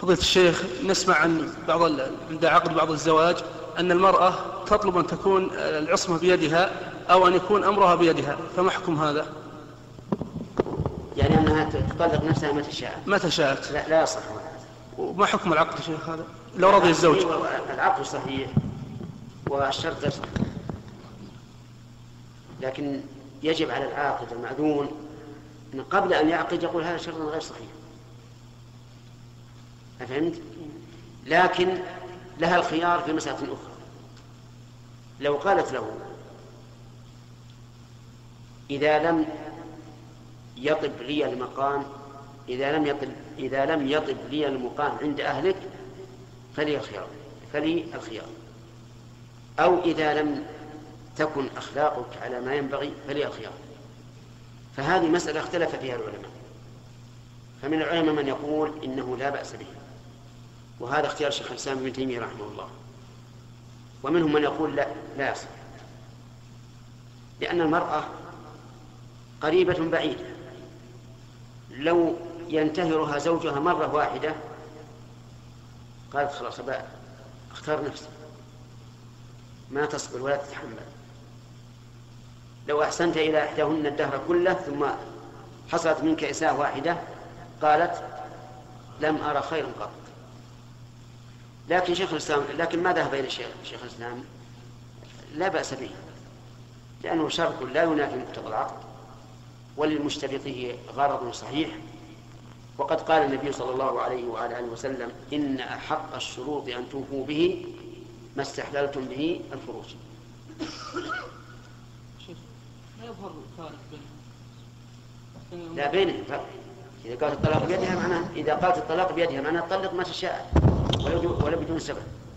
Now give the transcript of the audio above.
فضيلة الشيخ نسمع عن بعض عند عقد بعض الزواج أن المرأة تطلب أن تكون العصمة بيدها أو أن يكون أمرها بيدها فما حكم هذا؟ يعني أنها تطلق نفسها متى شاءت متى شاءت؟ لا, لا يصح هذا وما حكم العقد شيخ هذا؟ لو رضي الزوج العقد صحيح والشرط صحيح لكن يجب على العاقد المأذون أن قبل أن يعقد يقول هذا شرط غير صحيح أفهمت؟ لكن لها الخيار في مسألة أخرى. لو قالت له إذا لم يطب لي المقام إذا لم يطب إذا لم يطب لي المقام عند أهلك فلي الخيار فلي الخيار. أو إذا لم تكن أخلاقك على ما ينبغي فلي الخيار. فهذه مسألة اختلف فيها العلماء. فمن العلماء من يقول إنه لا بأس به. وهذا اختيار شيخ الإسلام ابن تيمية رحمه الله. ومنهم من يقول لا لا يصح. لأن المرأة قريبة بعيدة. لو ينتهرها زوجها مرة واحدة قالت خلاص بقى اختار نفسي ما تصبر ولا تتحمل. لو أحسنت إلى إحداهن الدهر كله ثم حصلت منك إساءة واحدة قالت لم أرى خيرا قط. لكن شيخ الإسلام لكن ما ذهب إلى شيخ, شيخ الإسلام؟ لا بأس به لأنه شرط لا ينافي مقتضى العقد وللمشترطه غرض صحيح. وقد قال النبي صلى الله عليه وعلى آله وسلم إن أحق الشروط أن توفوا به ما استحللتم به الفروج لا يظهر الفارق بينهم؟ لا بينهم فرق. إذا قالت الطلاق بيدها معناه إذا قالت الطلاق بيدها معناه تطلق ما تشاء ولو بدون سبب.